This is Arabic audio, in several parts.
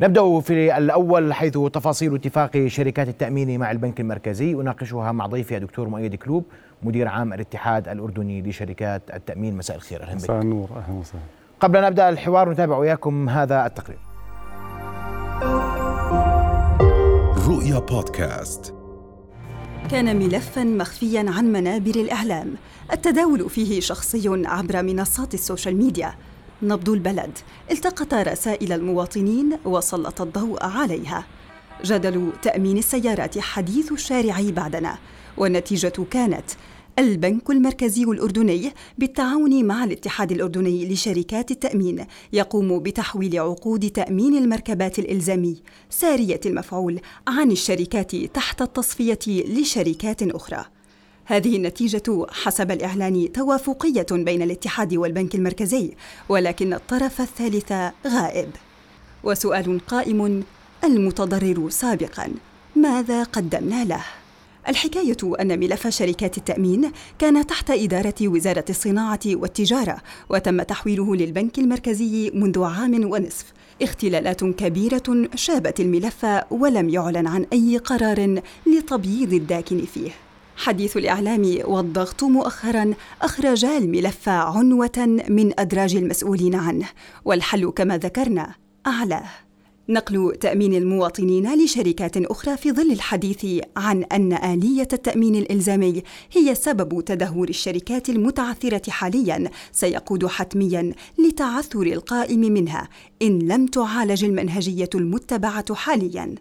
نبدأ في الأول حيث تفاصيل اتفاق شركات التأمين مع البنك المركزي. أناقشها مع ضيفي الدكتور مؤيد كلوب مدير عام الاتحاد الأردني لشركات التأمين. مساء الخير. أهلا مساء النور. أهلا وسهلا. قبل أن نبدأ الحوار نتابع وياكم هذا التقرير. رؤيا بودكاست. كان ملفا مخفيا عن منابر الإعلام. التداول فيه شخصي عبر منصات السوشيال ميديا. نبض البلد. التقط رسائل المواطنين وسلط الضوء عليها. جدل تأمين السيارات حديث الشارع بعدنا. والنتيجة كانت البنك المركزي الأردني بالتعاون مع الاتحاد الأردني لشركات التأمين يقوم بتحويل عقود تأمين المركبات الإلزامي سارية المفعول عن الشركات تحت التصفية لشركات أخرى. هذه النتيجة حسب الإعلان توافقية بين الاتحاد والبنك المركزي ولكن الطرف الثالث غائب. وسؤال قائم المتضرر سابقا ماذا قدمنا له؟ الحكاية أن ملف شركات التأمين كان تحت إدارة وزارة الصناعة والتجارة وتم تحويله للبنك المركزي منذ عام ونصف. اختلالات كبيرة شابت الملف ولم يعلن عن أي قرار لتبييض الداكن فيه. حديث الإعلام والضغط مؤخرا أخرجا الملف عنوة من أدراج المسؤولين عنه والحل كما ذكرنا أعلاه. نقل تأمين المواطنين لشركات أخرى في ظل الحديث عن أن آلية التأمين الإلزامي هي سبب تدهور الشركات المتعثرة حاليا سيقود حتميا لتعثر القائم منها إن لم تعالج المنهجية المتبعة حاليا.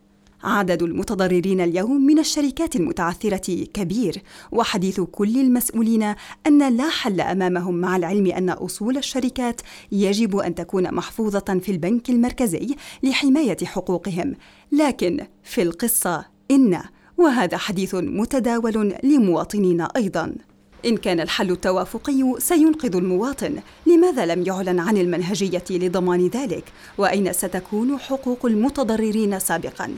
عدد المتضررين اليوم من الشركات المتعثرة كبير وحديث كل المسؤولين أن لا حل أمامهم مع العلم أن أصول الشركات يجب أن تكون محفوظة في البنك المركزي لحماية حقوقهم لكن في القصة إن وهذا حديث متداول لمواطنين أيضاً إن كان الحل التوافقي سينقذ المواطن، لماذا لم يعلن عن المنهجية لضمان ذلك؟ وأين ستكون حقوق المتضررين سابقاً؟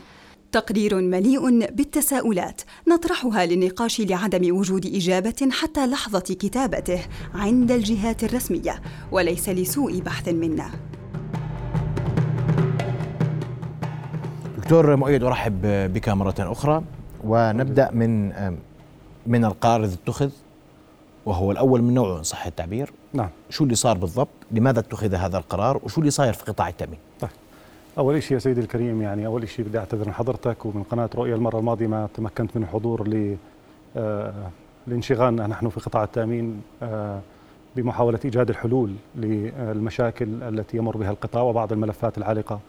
تقرير مليء بالتساؤلات نطرحها للنقاش لعدم وجود إجابة حتى لحظة كتابته عند الجهات الرسمية وليس لسوء بحث منا. دكتور مؤيد أرحب بك مرة أخرى. ونبدأ من من القرار الذي اتخذ وهو الأول من نوعه إن صح التعبير. نعم. شو اللي صار بالضبط؟ لماذا اتخذ هذا القرار؟ وشو اللي صاير في قطاع التأمين؟ أول شيء يا سيدي الكريم يعني أول شيء بدي أعتذر من حضرتك ومن قناة رؤيا المرة الماضية ما تمكنت من الحضور ل آه لانشغالنا نحن في قطاع التأمين آه بمحاولة إيجاد الحلول للمشاكل التي يمر بها القطاع وبعض الملفات العالقة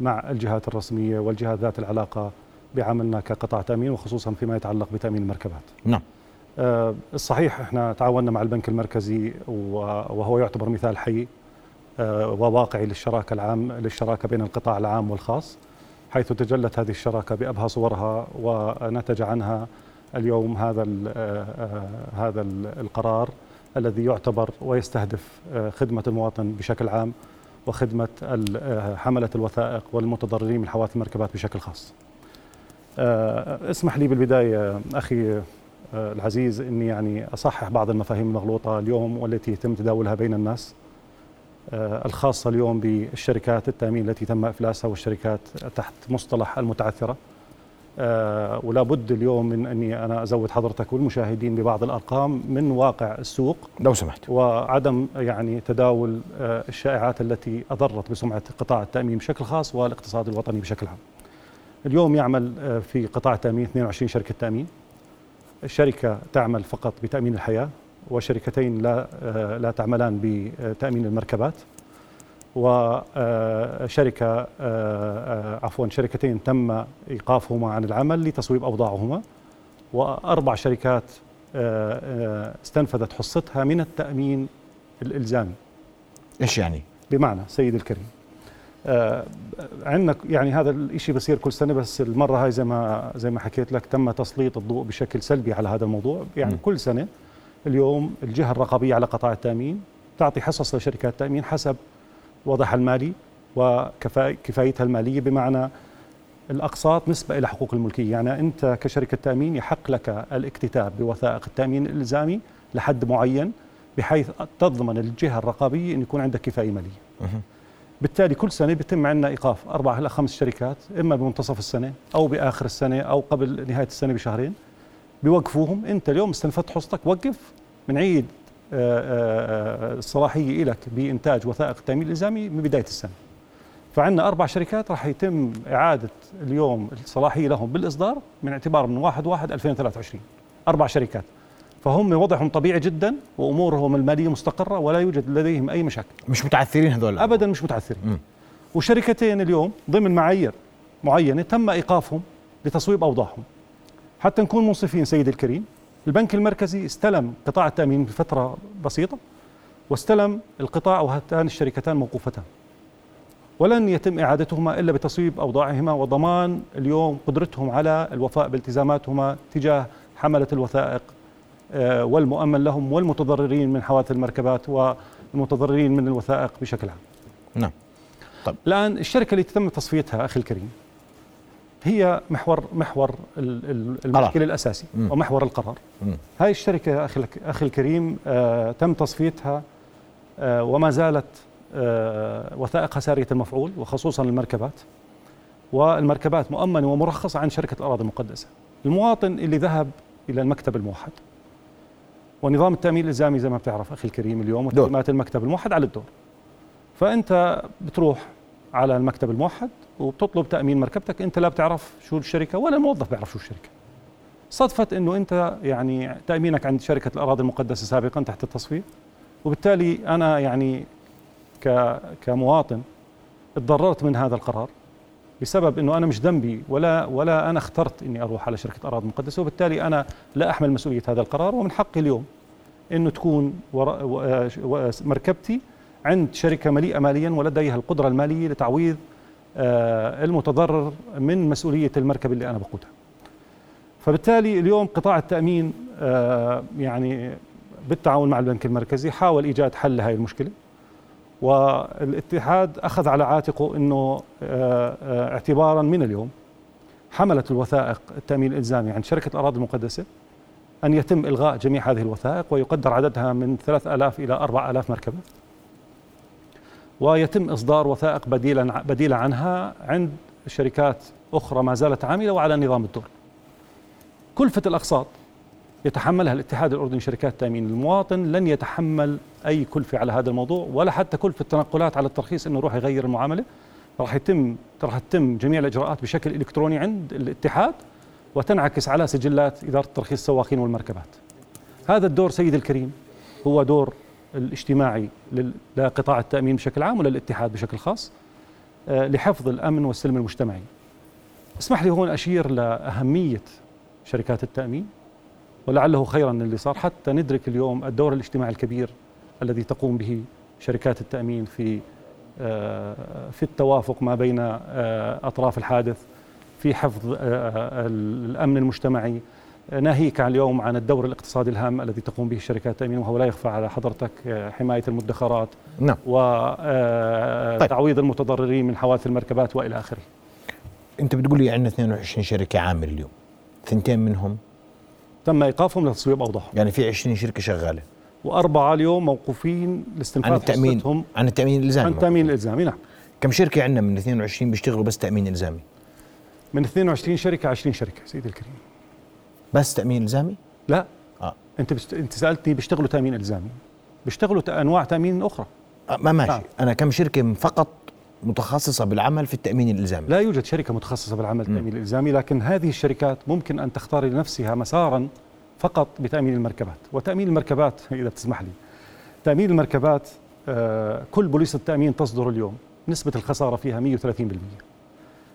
مع الجهات الرسمية والجهات ذات العلاقة بعملنا كقطاع تأمين وخصوصا فيما يتعلق بتأمين المركبات. نعم. آه الصحيح إحنا تعاوننا مع البنك المركزي وهو يعتبر مثال حي وواقعي للشراكة العام للشراكة بين القطاع العام والخاص حيث تجلت هذه الشراكة بأبهى صورها ونتج عنها اليوم هذا آه، آه، هذا القرار الذي يعتبر ويستهدف خدمة المواطن بشكل عام وخدمة حملة الوثائق والمتضررين من حوادث المركبات بشكل خاص. اسمح لي بالبداية أخي العزيز أني يعني أصحح بعض المفاهيم المغلوطة اليوم والتي يتم تداولها بين الناس آه، الخاصة اليوم بالشركات التأمين التي تم إفلاسها والشركات تحت مصطلح المتعثرة. آه، ولا بد اليوم من أني أنا أزود حضرتك والمشاهدين ببعض الأرقام من واقع السوق لو سمحت. وعدم يعني تداول آه، الشائعات التي أضرت بسمعة قطاع التأمين بشكل خاص والاقتصاد الوطني بشكل عام. اليوم يعمل في قطاع التأمين 22 شركة تأمين. الشركة تعمل فقط بتأمين الحياة. وشركتين لا آه، لا تعملان بتأمين المركبات وشركة آه، عفوا شركتين تم إيقافهما عن العمل لتصويب أوضاعهما وأربع شركات آه، استنفذت حصتها من التأمين الإلزامي إيش يعني بمعنى سيد الكريم عندنا يعني هذا الشيء بصير كل سنة بس المرة هاي زي ما زي ما حكيت لك تم تسليط الضوء بشكل سلبي على هذا الموضوع يعني م. كل سنة اليوم الجهة الرقابية على قطاع التأمين تعطي حصص لشركات التأمين حسب وضعها المالي وكفايتها المالية بمعنى الأقساط نسبة إلى حقوق الملكية. يعني أنت كشركة تأمين يحق لك الاكتتاب بوثائق التأمين الإلزامي لحد معين بحيث تضمن الجهة الرقابية أن يكون عندك كفاية مالية. بالتالي كل سنة بيتم عندنا إيقاف أربع إلى خمس شركات إما بمنتصف السنة أو بآخر السنة أو قبل نهاية السنة بشهرين. بيوقفوهم. انت اليوم استنفذت حصتك وقف بنعيد آه، آه، آه، الصلاحيه لك بإنتاج وثائق التأمين الإلزامي من بداية السنة. فعندنا أربع شركات راح يتم إعادة اليوم الصلاحية لهم بالإصدار من اعتبار من 1 1 2023 أربع شركات. فهم وضعهم طبيعي جدا وأمورهم المالية مستقرة ولا يوجد لديهم أي مشاكل. مش متعثرين هذول؟ ابدا مش متعثرين. وشركتين اليوم ضمن معايير معينة تم إيقافهم لتصويب أوضاعهم. حتى نكون منصفين سيدي الكريم البنك المركزي استلم قطاع التأمين بفترة بسيطة واستلم القطاع وهاتان الشركتان موقوفتان ولن يتم إعادتهما إلا بتصويب أوضاعهما وضمان اليوم قدرتهم على الوفاء بالتزاماتهما تجاه حملة الوثائق آه، والمؤمن لهم والمتضررين من حوادث المركبات والمتضررين من الوثائق بشكل عام. نعم. طيب الآن الشركة اللي تم تصفيتها أخي الكريم هي محور محور المشكلة الاساسي مم. ومحور القرار. مم. هاي الشركة أخي أخي الكريم آه تم تصفيتها آه وما زالت آه وثائقها ساريه المفعول وخصوصا المركبات. والمركبات مؤمنة ومرخصة عن شركة الأراضي المقدسة. المواطن اللي ذهب إلى المكتب الموحد ونظام التأمين الإلزامي زي ما بتعرف أخي الكريم اليوم وتعليمات المكتب الموحد على الدور فأنت بتروح على المكتب الموحد وبتطلب تأمين مركبتك. انت لا بتعرف شو الشركة ولا الموظف بيعرف شو الشركة. صدفت انه انت يعني تأمينك عند شركة الأراضي المقدسة سابقا تحت التصفيه وبالتالي أنا يعني كمواطن تضررت من هذا القرار بسبب إنه أنا مش ذنبي ولا ولا أنا اخترت إني أروح على شركة اراضي مقدسه وبالتالي أنا لا أحمل مسؤولية هذا القرار. ومن حقي اليوم إنه تكون مركبتي عند شركة مليئة ماليا ولديها القدرة المالية لتعويض آه، المتضرر من مسؤولية المركب اللي أنا بقودها. فبالتالي اليوم قطاع التأمين آه، يعني بالتعاون مع البنك المركزي حاول إيجاد حل لهذه المشكلة والاتحاد أخذ على عاتقه أنه آه، اعتبارا من اليوم حملت الوثائق التأمين الإلزامي عند شركة الأراضي المقدسة أن يتم إلغاء جميع هذه الوثائق ويقدر عددها من 3000 إلى 4000 مركبة ويتم إصدار وثائق بديلا بديلة عنها عند شركات أخرى ما زالت عاملة وعلى نظام الدور كلفة الأقساط يتحملها الاتحاد الأردني شركات التامين المواطن لن يتحمل أي كلفة على هذا الموضوع ولا حتى كلفة التنقلات على الترخيص إنه يروح يغير المعاملة. راح يتم راح تتم جميع الإجراءات بشكل إلكتروني عند الاتحاد وتنعكس على سجلات إدارة ترخيص السواقين والمركبات. هذا الدور سيدي الكريم هو دور الاجتماعي لقطاع التأمين بشكل عام وللاتحاد بشكل خاص آه، لحفظ الأمن والسلم المجتمعي. اسمح لي هون أشير لأهمية شركات التأمين ولعله خيرا اللي صار. حتى ندرك اليوم الدور الاجتماعي الكبير الذي تقوم به شركات التأمين في آه، في التوافق ما بين آه، أطراف الحادث في حفظ الأمن المجتمعي ناهيك عن اليوم عن الدور الاقتصادي الهام الذي تقوم به شركات التأمين وهو لا يخفى على حضرتك حماية المدخرات نعم. وتعويض طيب. المتضررين من حوادث المركبات وإلى آخره. أنت بتقول لي عندنا 22 شركة عامل اليوم. ثنتين منهم؟ تم إيقافهم لتصويب أوضاعهم. يعني في 20 شركة شغالة. وأربعة اليوم موقوفين لاستنفاذ عن التأمين. حصتهم. عن التأمين الإلزامي عن التأمين الإلزامي نعم. كم شركة عندنا من 22 بيشتغلوا بس تأمين إلزامي؟ من 22 شركة 20 شركة سيدي الكريم. بس تأمين إلزامي؟ لا. آه. أنت بست... أنت سألتني بيشتغلوا تأمين إلزامي. بيشتغلوا أنواع تأمين أخرى. آه ما ماشي. آه. أنا كم شركة فقط متخصصة بالعمل في التأمين الإلزامي. لا يوجد شركة متخصصة بالعمل التأمين الإلزامي لكن هذه الشركات ممكن أن تختار لنفسها مسارا فقط بتأمين المركبات. وتأمين المركبات إذا تسمح لي. تأمين المركبات آه، كل بوليصه التأمين تصدر اليوم. نسبة الخسارة فيها 130%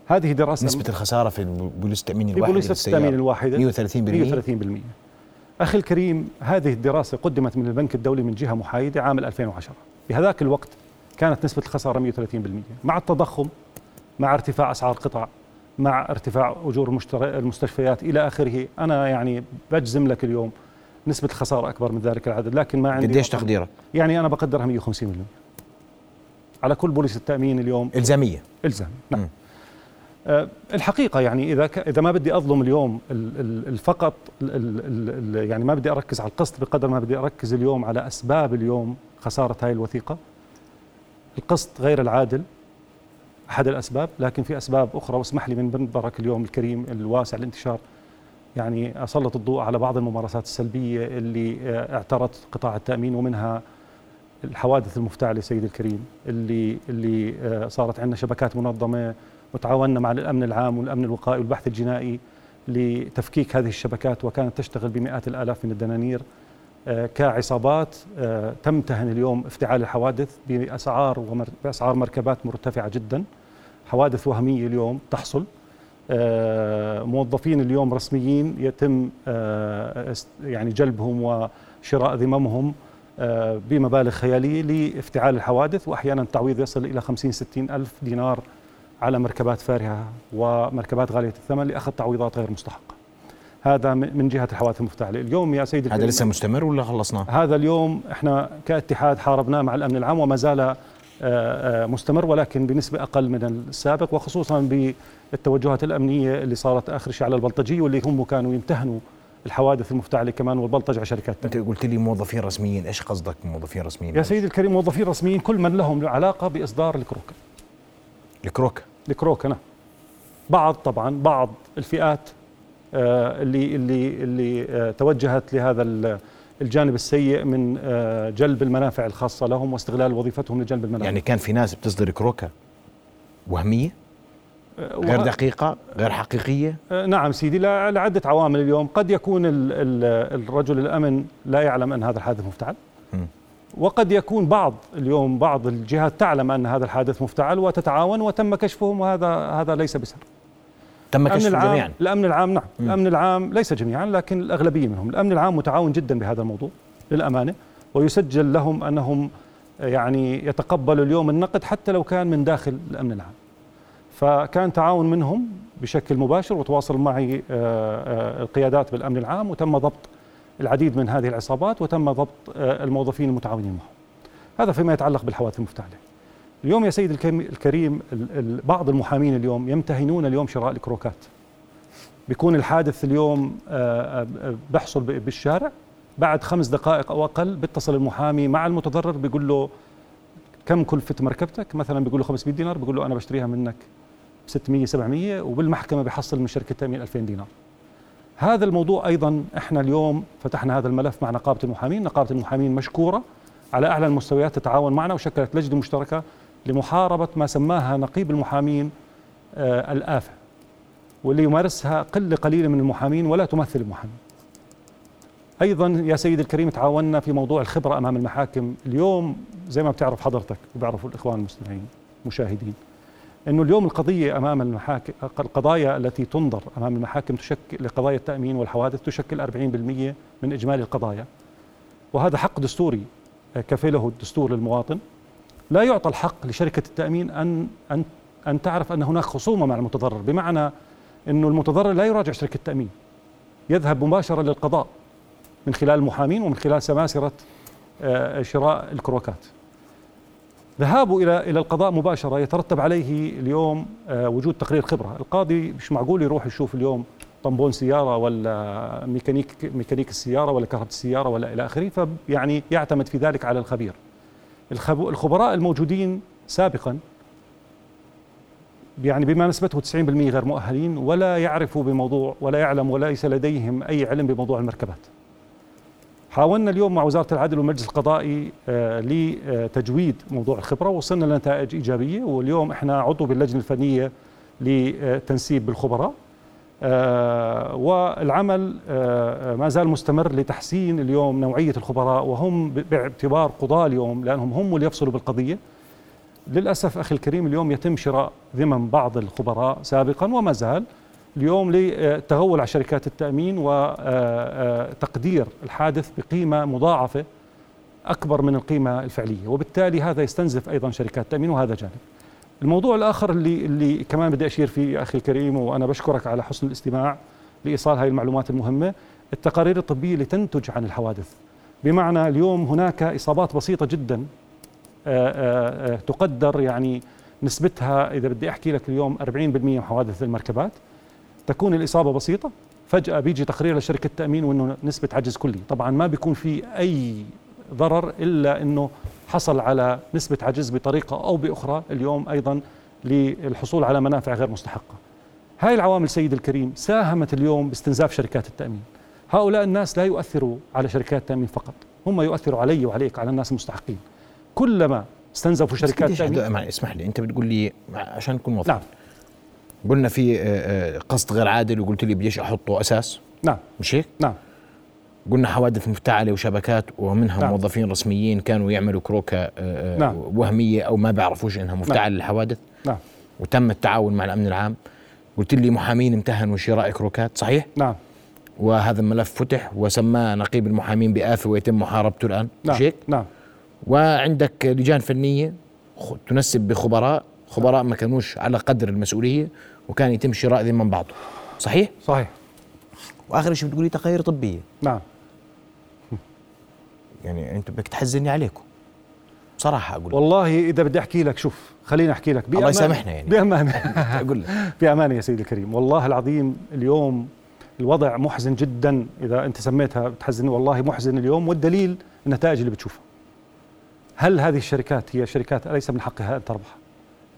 هذه دراسة نسبة الخسارة في بوليصه التأمين الواحده في بوليصه التأمين الواحده 130% 130% أخي الكريم هذه الدراسة قدمت من البنك الدولي من جهة محايدة عام 2010 بهذاك الوقت كانت نسبة الخسارة 130% مع التضخم مع ارتفاع أسعار القطع مع ارتفاع أجور المستشفيات إلى آخره. أنا يعني بجزم لك اليوم نسبة الخسارة أكبر من ذلك العدد لكن ما عندي قديش تقديرك؟ يعني أنا بقدرها 150 مليون على كل بوليس التأمين اليوم إلزامية. الزام نعم. أه الحقيقة يعني إذا. إذا ما بدي أظلم اليوم الفقط يعني ما بدي أركز على القسط بقدر ما بدي أركز اليوم على أسباب اليوم خسارة هاي الوثيقة القسط غير العادل أحد الأسباب لكن في أسباب أخرى واسمح لي من منبرك اليوم الكريم الواسع الانتشار يعني أسلط الضوء على بعض الممارسات السلبية اللي آه، اعترت قطاع التأمين ومنها الحوادث المفتعلة سيدي الكريم اللي اللي آه، صارت عندنا شبكات منظمة وتعاوننا مع الأمن العام والأمن الوقائي والبحث الجنائي لتفكيك هذه الشبكات وكانت تشتغل بمئات الآلاف من الدنانير. آه، كعصابات تمتهن اليوم افتعال الحوادث بأسعار بأسعار مركبات مرتفعة جدا. حوادث وهمية اليوم تحصل. آه، موظفين اليوم رسميين يتم آه، يعني جلبهم وشراء ذممهم آه، بمبالغ خيالية لإفتعال الحوادث وأحيانا التعويض يصل إلى 50 60 ألف دينار على مركبات فارهة ومركبات غالية الثمن لأخذ تعويضات غير مستحقة هذا من جهة الحوادث المفتعلة اليوم يا سيدي هذا لسه مستمر ولا خلصنا؟ هذا اليوم إحنا كاتحاد حاربناه مع الأمن العام وما زال مستمر ولكن بنسبة أقل من السابق وخصوصا بالتوجهات الأمنية اللي صارت آخر شيء على البلطجية واللي هم كانوا يمتهنوا الحوادث المفتعلة كمان والبلطج على شركات أنت قلت لي موظفين رسميين. إيش قصدك موظفين رسميين؟ يا سيدي الكريم موظفين رسميين كل من لهم علاقة بإصدار الكروكا الكروكا الكروكا نعم بعض طبعا بعض الفئات آه، اللي اللي اللي آه، توجهت لهذا الجانب السيء من آه، جلب المنافع الخاصة لهم واستغلال وظيفتهم لجلب المنافع. يعني كان في ناس بتصدر كروكا وهمية؟ غير دقيقة؟ غير حقيقية؟ نعم سيدي لعدة عوامل اليوم. قد يكون الرجل الأمن لا يعلم أن هذا الحادث مفتعل. وقد يكون بعض اليوم بعض الجهات تعلم أن هذا الحادث مفتعل وتتعاون وتم كشفهم وهذا هذا ليس بسر تم كشف جميعا. الأمن العام نعم. مم. الأمن العام ليس جميعا لكن الأغلبية منهم. الأمن العام متعاون جدا بهذا الموضوع للأمانة ويسجل لهم أنهم يعني يتقبلوا اليوم النقد حتى لو كان من داخل الأمن العام. فكان تعاون منهم بشكل مباشر وتواصل معي آه، آه، القيادات بالأمن العام وتم ضبط العديد من هذه العصابات وتم ضبط آه، الموظفين المتعاونين معهم. هذا فيما يتعلق بالحوادث المفتعلة. اليوم يا سيد الكريم بعض المحامين اليوم يمتهنون اليوم شراء الكروكات. بيكون الحادث اليوم آه، آه، بحصل بالشارع. بعد خمس دقائق أو أقل بيتصل المحامي مع المتضرر بيقول له كم كلفة مركبتك؟ مثلا بيقول له 500 دينار بيقول له أنا بشتريها منك ب 600 700 وبالمحكمة بيحصل من شركة التأمين 2000 دينار. هذا الموضوع أيضا إحنا اليوم فتحنا هذا الملف مع نقابة المحامين. نقابة المحامين مشكورة على أعلى المستويات تتعاون معنا وشكلت لجنة مشتركة لمحاربة ما سماها نقيب المحامين آه الآفة واللي يمارسها قلة قليلة من المحامين ولا تمثل المحامين. أيضا يا سيدي الكريم تعاوننا في موضوع الخبرة أمام المحاكم اليوم. زي ما بتعرف حضرتك وبيعرفوا الإخوان المستمعين مشاهدين. أنه اليوم القضية أمام المحاكم القضايا التي تنظر أمام المحاكم تشكل لقضايا التأمين والحوادث تشكل 40% من إجمالي القضايا. وهذا حق دستوري كفله الدستور للمواطن. لا يعطى الحق لشركة التأمين أن أن أن تعرف أن هناك خصومة مع المتضرر بمعنى أنه المتضرر لا يراجع شركة التأمين. يذهب مباشرة للقضاء من خلال المحامين ومن خلال سماسرة آه، شراء الكروكات. ذهابه إلى إلى القضاء مباشرة يترتب عليه اليوم آه، وجود تقرير خبرة القاضي مش معقول يروح يشوف اليوم طمبون سيارة ولا ميكانيك ميكانيك السيارة ولا كهرباء السيارة ولا إلى آخره فيعني يعتمد في ذلك على الخبير الخبراء الموجودين سابقا يعني بما نسبته 90% غير مؤهلين ولا يعرفوا بموضوع ولا يعلم وليس لديهم أي علم بموضوع المركبات. حاولنا اليوم مع وزارة العدل والمجلس القضائي آه، لتجويد موضوع الخبرة ووصلنا لنتائج إيجابية. واليوم إحنا عضو باللجنة الفنية لتنسيب الخبراء آه، والعمل آه، ما زال مستمر لتحسين اليوم نوعية الخبراء وهم باعتبار قضاة اليوم لأنهم هم اللي يفصلوا بالقضية. للأسف أخي الكريم اليوم يتم شراء ذمم بعض الخبراء سابقا وما زال اليوم لتغول على شركات التأمين وتقدير آه، الحادث بقيمة مضاعفة أكبر من القيمة الفعلية وبالتالي هذا يستنزف أيضا شركات التأمين وهذا جانب. الموضوع الآخر اللي اللي كمان بدي أشير فيه أخي الكريم وأنا بشكرك على حسن الاستماع لإيصال هذه المعلومات المهمة التقارير الطبية اللي تنتج عن الحوادث. بمعنى اليوم هناك إصابات بسيطة جدا آه، آه، تقدر يعني نسبتها إذا بدي أحكي لك اليوم 40% من حوادث المركبات. تكون الإصابة بسيطة فجأة بيجي تقرير لشركة التامين وإنه نسبة عجز كلي. طبعا ما بيكون في أي ضرر إلا إنه حصل على نسبة عجز بطريقة أو بأخرى اليوم أيضا للحصول على منافع غير مستحقة. هاي العوامل سيد الكريم ساهمت اليوم باستنزاف شركات التأمين. هؤلاء الناس لا يؤثروا على شركات التأمين فقط هم يؤثروا علي وعليك على الناس المستحقين. كلما استنزفوا شركات التأمين اسمح لي أنت بتقول لي عشان نكون واضح نعم. قلنا في آه، آه، قصد غير عادل وقلت لي بديش أحطه أساس؟ نعم. مش هيك؟ نعم. قلنا حوادث مفتعلة وشبكات ومنها نعم. موظفين رسميين كانوا يعملوا كروكة آه، نعم. وهمية أو ما بيعرفوش إنها مفتعلة للحوادث. نعم. وتم التعاون مع الأمن العام. قلت لي محامين امتهنوا شراء كروكات صحيح؟ نعم. وهذا الملف فتح وسماه نقيب المحامين بآفة ويتم محاربته الآن. نعم. مش هيك؟ نعم. وعندك لجان فنية تنسب بخبراء. خبراء ما كانوش على قدر المسؤولية وكان يتم شراء ذي من بعضه. صحيح؟ صحيح. وآخر شيء بتقولي تقارير طبية. نعم. يعني أنت بدك تحزني عليكم. بصراحة أقول لك. والله إذا بدي أحكي لك شوف خليني أحكي لك. الله يسامحنا يعني. بامانه أقول لك. بامانه يا سيدي الكريم. والله العظيم اليوم الوضع محزن جدا. إذا أنت سميتها بتحزني والله محزن اليوم. والدليل النتائج اللي بتشوفها. هل هذه الشركات هي شركات أليس من حقها أن تربح؟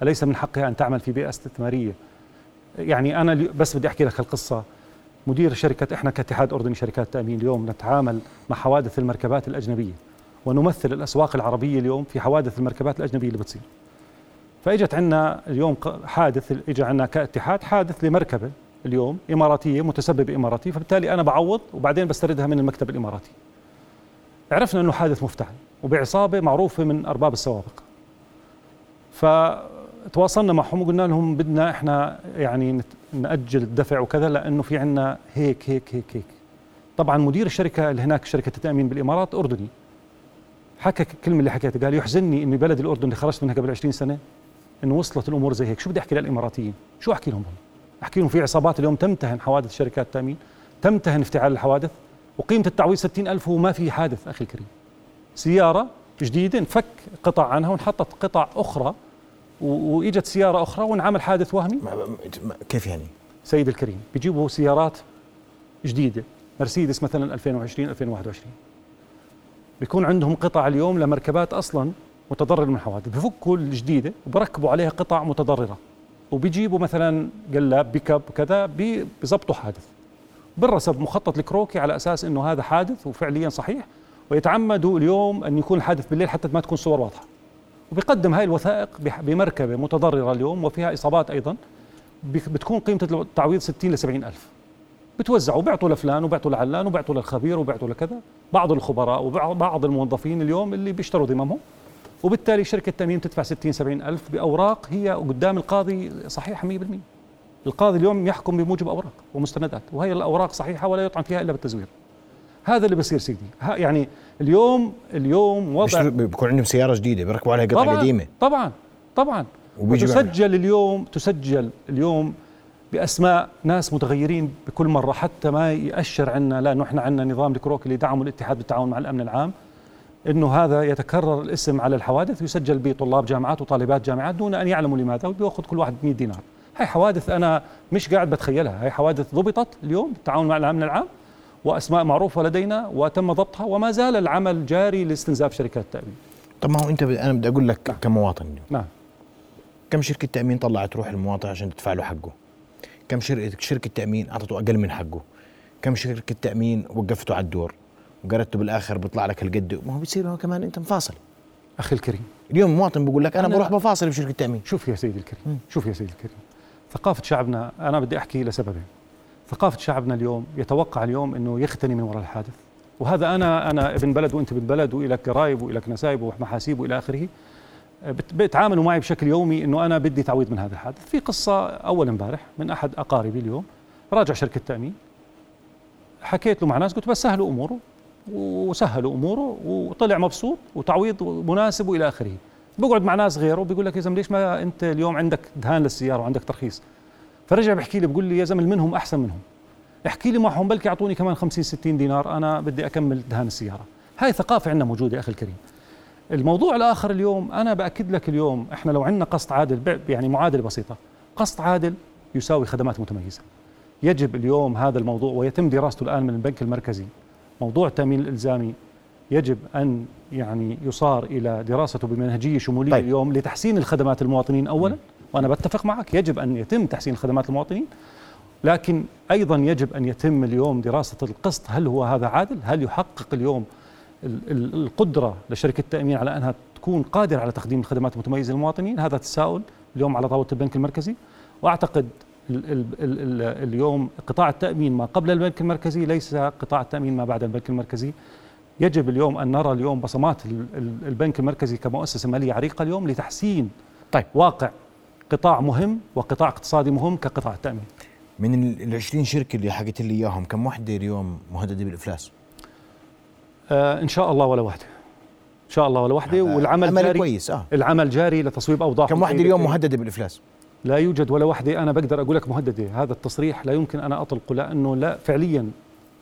أليس من حقها أن تعمل في بيئة استثمارية؟ يعني اليو- بس بدي أحكي لك القصة مدير شركة إحنا كاتحاد اردني شركات تأمين اليوم نتعامل مع حوادث المركبات الأجنبية ونمثل الأسواق العربية اليوم في حوادث المركبات الأجنبية اللي بتصير. فإجت عندنا اليوم حادث اجى عندنا كاتحاد حادث لمركبة اليوم إماراتية متسببه إماراتي فبالتالي أنا بعوض وبعدين بستردها من المكتب الإماراتي. عرفنا إنه حادث مفتعل وبعصابة معروفة من أرباب السوابق. فتواصلنا معهم وقلنا لهم بدنا إحنا يعني نأجل الدفع وكذا لأنه في عندنا هيك هيك هيك هيك. طبعا مدير الشركة اللي هناك شركة التأمين بالإمارات أردني. حكى الكلمة اللي حكيتها قال يحزنني إني بلد الأردن اللي خرجت منها قبل 20 سنة إنه وصلت الأمور زي هيك. شو بدي أحكي للإماراتيين؟ شو أحكي لهم هم أحكي لهم في عصابات اليوم تمتهن حوادث شركات التأمين تمتهن افتعال الحوادث وقيمة التعويض 60 ألف وما في حادث أخي الكريم. سيارة جديدة انفك قطع عنها وانحطت قطع أخرى وإجت سيارة أخرى وانعمل حادث وهمي؟ ما- ما- ما- كيف يعني؟ سيد الكريم بيجيبوا سيارات جديدة مرسيدس مثلا 2020 2021 بيكون عندهم قطع اليوم لمركبات أصلا متضررة من الحوادث بفكوا الجديدة وبركبوا عليها قطع متضررة. وبيجيبوا مثلا قلاب بيك أب كذا بي- بيظبطوا حادث. بالرسب مخطط الكروكي على أساس إنه هذا حادث وفعليا صحيح. ويتعمدوا اليوم أن يكون الحادث بالليل حتى ما تكون صور واضحة. وبيقدم هاي الوثائق بمركبة متضررة اليوم وفيها إصابات أيضا. بك- بتكون قيمة التعويض 60 ل 70 ألف. بتوزعوا بيعطوا لفلان وبيعطوا لعلان وبيعطوا للخبير وبيعطوا لكذا. بعض الخبراء وبعض الموظفين اليوم اللي بيشتروا ذممهم وبالتالي شركة التامين تدفع 60 70 ألف بأوراق هي قدام القاضي صحيحه 100% القاضي اليوم يحكم بموجب أوراق ومستندات وهي الأوراق صحيحة ولا يطعن فيها إلا بالتزوير. هذا اللي بصير سيدي يعني اليوم اليوم وضع بيكون عندهم سيارة جديدة بيركبوا عليها قطع قديمة. طبعا طبعا. وتسجل اليوم تسجل اليوم بأسماء ناس متغيرين بكل مرة حتى ما يأشر عنا لأنه إحنا عندنا نظام الكروك اللي دعمه الاتحاد بالتعاون مع الأمن العام إنه هذا يتكرر الاسم على الحوادث ويسجل بطلاب جامعات وطالبات جامعات دون أن يعلموا لماذا وبيأخذ كل واحد 100 دينار. هاي حوادث أنا مش قاعد بتخيلها. هاي حوادث ضبطت اليوم بالتعاون مع الأمن العام. وأسماء معروفة لدينا وتم ضبطها وما زال العمل جاري لاستنزاف شركات التأمين. طب ما هو أنت أنا بدي أقول لك كمواطن نعم. كم شركة تأمين طلعت تروح المواطن عشان تدفع له حقه؟ كم شركة شركة تأمين أعطته أقل من حقه؟ كم شركة تأمين وقفته على الدور؟ وقررته بالآخر بيطلع لك هالقد؟ ما هو بتصير هو كمان أنت مفاصل. أخي الكريم. اليوم مواطن بيقول لك أنا, أنا- بروح بفاصل بشركة تأمين. شوف يا سيدي الكريم. شوف يا سيدي الكريم. ثقافة شعبنا أنا بدي أحكي لسببين. ثقافة شعبنا اليوم يتوقع اليوم أنه يختني من وراء الحادث. وهذا أنا أنا ابن بلد وأنت ابن بلد وإلك قرايب وإلك نسايب ومحاسيب وإلى آخره. بيتعاملوا معي بشكل يومي أنه أنا بدي تعويض من هذا الحادث. في قصة أول امبارح من أحد أقاربي اليوم راجع شركة تأمين. حكيت له مع ناس قلت بس سهلوا أموره وسهلوا أموره وطلع مبسوط وتعويض مناسب وإلى آخره. بقعد مع ناس غيره بيقول لك يا زلمة ليش ما أنت اليوم عندك دهان للسيارة وعندك ترخيص؟ فرجع بحكي لي بقول لي يا زلمة منهم أحسن منهم. احكي لي معهم بلكي يعطوني كمان 50 60 دينار أنا بدي أكمل دهان السيارة. هاي ثقافة عندنا موجودة يا أخي الكريم. الموضوع الآخر اليوم أنا بأكد لك اليوم إحنا لو عندنا قسط عادل يعني معادلة بسيطة قسط عادل يساوي خدمات متميزة. يجب اليوم هذا الموضوع ويتم دراسته الآن من البنك المركزي موضوع التأمين الإلزامي يجب أن يعني يصار إلى دراسته بمنهجية شمولية طيب. اليوم لتحسين الخدمات المواطنين اولا. وأنا بتفق معك يجب أن يتم تحسين خدمات المواطنين لكن أيضا يجب أن يتم اليوم دراسة القسط هل هو هذا عادل؟ هل يحقق اليوم ال- ال- القدرة لشركة التأمين على أنها تكون قادرة على تقديم الخدمات المتميزة للمواطنين؟ هذا تساؤل اليوم على طاوله البنك المركزي ال اليوم قطاع التأمين ما قبل البنك المركزي ليس قطاع التأمين ما بعد البنك المركزي يجب اليوم أن نرى اليوم بصمات ال- ال- البنك المركزي كمؤسسة مالية عريقة اليوم لتحسين طيب. واقع قطاع مهم وقطاع اقتصادي مهم كقطاع التأمين. من ال 20 شركة اللي حكيت لي إياهم كم وحدة اليوم مهددة بالإفلاس؟ آه إن شاء الله ولا واحدة إن شاء الله ولا واحدة والعمل العمل جاري كويس آه. العمل جاري لتصويب أوضاع كم وحدة اليوم مهددة بالإفلاس؟ لا يوجد ولا واحدة أنا بقدر أقول لك مهددة. هذا التصريح لا يمكن أنا أطلقه لأنه لا فعليا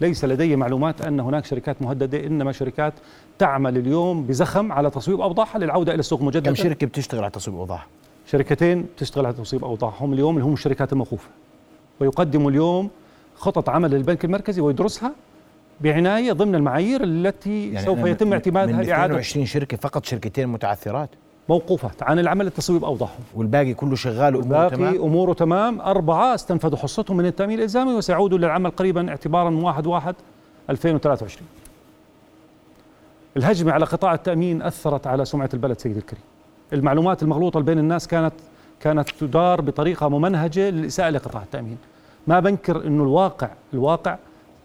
ليس لدي معلومات أن هناك شركات مهددة إنما شركات تعمل اليوم بزخم على تصويب أوضاعها للعودة إلى السوق مجددا. كم شركة بتشتغل على تصويب أوضاعها؟ شركتين تشتغل على تصويب أوضاعهم اليوم اللي هم الشركات الموقوفة ويقدموا اليوم خطط عمل للبنك المركزي ويدرسها بعناية ضمن المعايير التي يعني سوف يتم اعتمادها من لإعادة 22 شركة فقط شركتين متعثرات؟ موقوفات عن العمل لتصويب أوضاعهم. والباقي كله شغال وأموره تمام؟ أموره تمام. أربعة استنفذوا حصتهم من التأمين الإلزامي وسيعودوا للعمل قريبا اعتبارا من 1 1 2023 الهجمة على قطاع التأمين أثرت على سمعة البلد سيدي الكريم. المعلومات المغلوطة بين الناس كانت كانت تدار بطريقة ممنهجة للإساءة لقطاع التأمين. ما بنكر إنه الواقع الواقع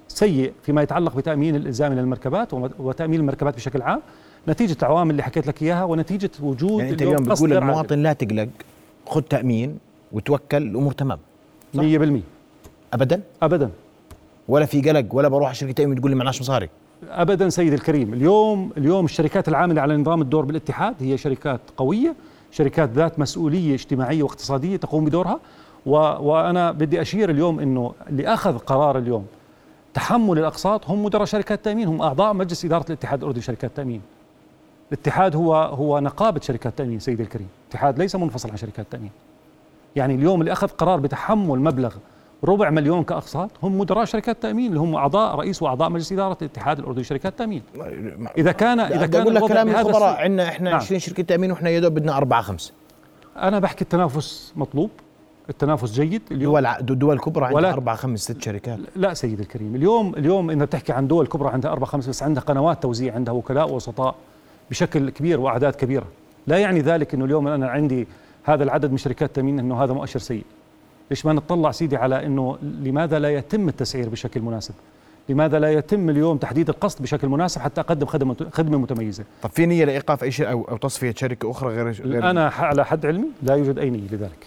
سيء فيما يتعلق بتأمين الالزامي للمركبات وتأمين المركبات بشكل عام نتيجة العوامل اللي حكيت لك إياها ونتيجة وجود يعني أنت اليوم بتقول. للمواطن لا تقلق خذ تأمين وتوكل الأمور تمام. صح. 100% ابدا؟ ابدا. ولا في قلق ولا بروح على شركه تأمين تقول لي معناش مصاري. ابدا سيدي الكريم اليوم اليوم الشركات العاملة على نظام الدور بالاتحاد هي شركات قوية شركات ذات مسؤولية اجتماعية واقتصادية تقوم بدورها و وأنا بدي أشير اليوم إنه اللي أخذ قرار اليوم تحمل الأقساط هم مدراء شركات التامين هم أعضاء مجلس إدارة الاتحاد الأردني لشركات التامين الاتحاد هو هو نقابة شركات التامين سيدي الكريم الاتحاد ليس منفصل عن شركات التامين يعني اليوم اللي أخذ قرار بتحمل مبلغ ربع مليون كأقساط هم مدراء شركات التامين اللي هم أعضاء رئيس وأعضاء مجلس إدارة الاتحاد الأردني لشركات التامين إذا كان إذا بدي كان أقول لك كلام الخبراء. عندنا إحنا نعم. 20 شركة تأمين وإحنا يا دوب بدنا أربعة خمسة. أنا بحكي التنافس مطلوب. التنافس جيد اليوم. دول دول كبرى عندها أربعة خمس ست شركات. لا سيدي الكريم. اليوم اليوم اذا بتحكي عن دول كبرى عندها أربع خمس بس عندها قنوات توزيع عندها وكلاء وسطاء بشكل كبير وأعداد كبيرة. لا يعني ذلك إنه اليوم أنا عندي هذا العدد من شركات التامين إنه هذا مؤشر سيء. ليش ما نطلع سيدي على إنه لماذا لا يتم التسعير بشكل مناسب؟ لماذا لا يتم اليوم تحديد القسط بشكل مناسب حتى أقدم خدمه خدمة متميزة؟ طب في نية لإيقاف أي شيء أو أو تصفية شركة أخرى غير غير أنا على حد علمي لا يوجد أي نية لذلك.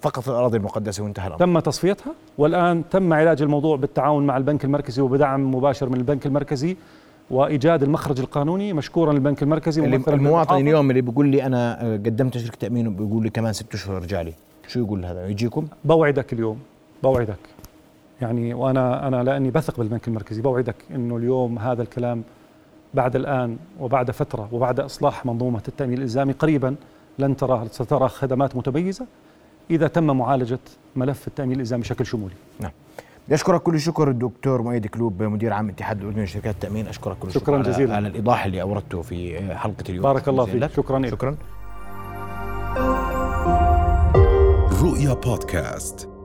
فقط الأراضي المقدسة وانتهى الأمر. تم تصفيتها والآن تم علاج الموضوع بالتعاون مع البنك المركزي وبدعم مباشر من البنك المركزي وإيجاد المخرج القانوني مشكورا للبنك المركزي المواطن. اليوم اللي بيقول لي أنا قدمت شركة تأمين وبيقول لي كمان ست اشهر ارجع لي. شو يقول هذا؟ يجيكم؟ بوعدك اليوم بوعدك. يعني وأنا أنا لأني بثق بالبنك المركزي بوعدك إنه اليوم هذا الكلام بعد الآن وبعد فترة وبعد إصلاح منظومة التأمين الإلزامي قريبا لن ترى سترى خدمات متميزة إذا تم معالجة ملف التأمين الإلزامي بشكل شمولي. بدي اشكرك كل الشكر الدكتور مؤيد كلوب مدير عام اتحاد الاردني لشركات التأمين. أشكرك كل الشكر شكراً على- جزيلاً. على الإيضاح اللي أوردته في حلقة اليوم. بارك الله فيك. شكرا لك. شكرا. رؤيا بودكاست.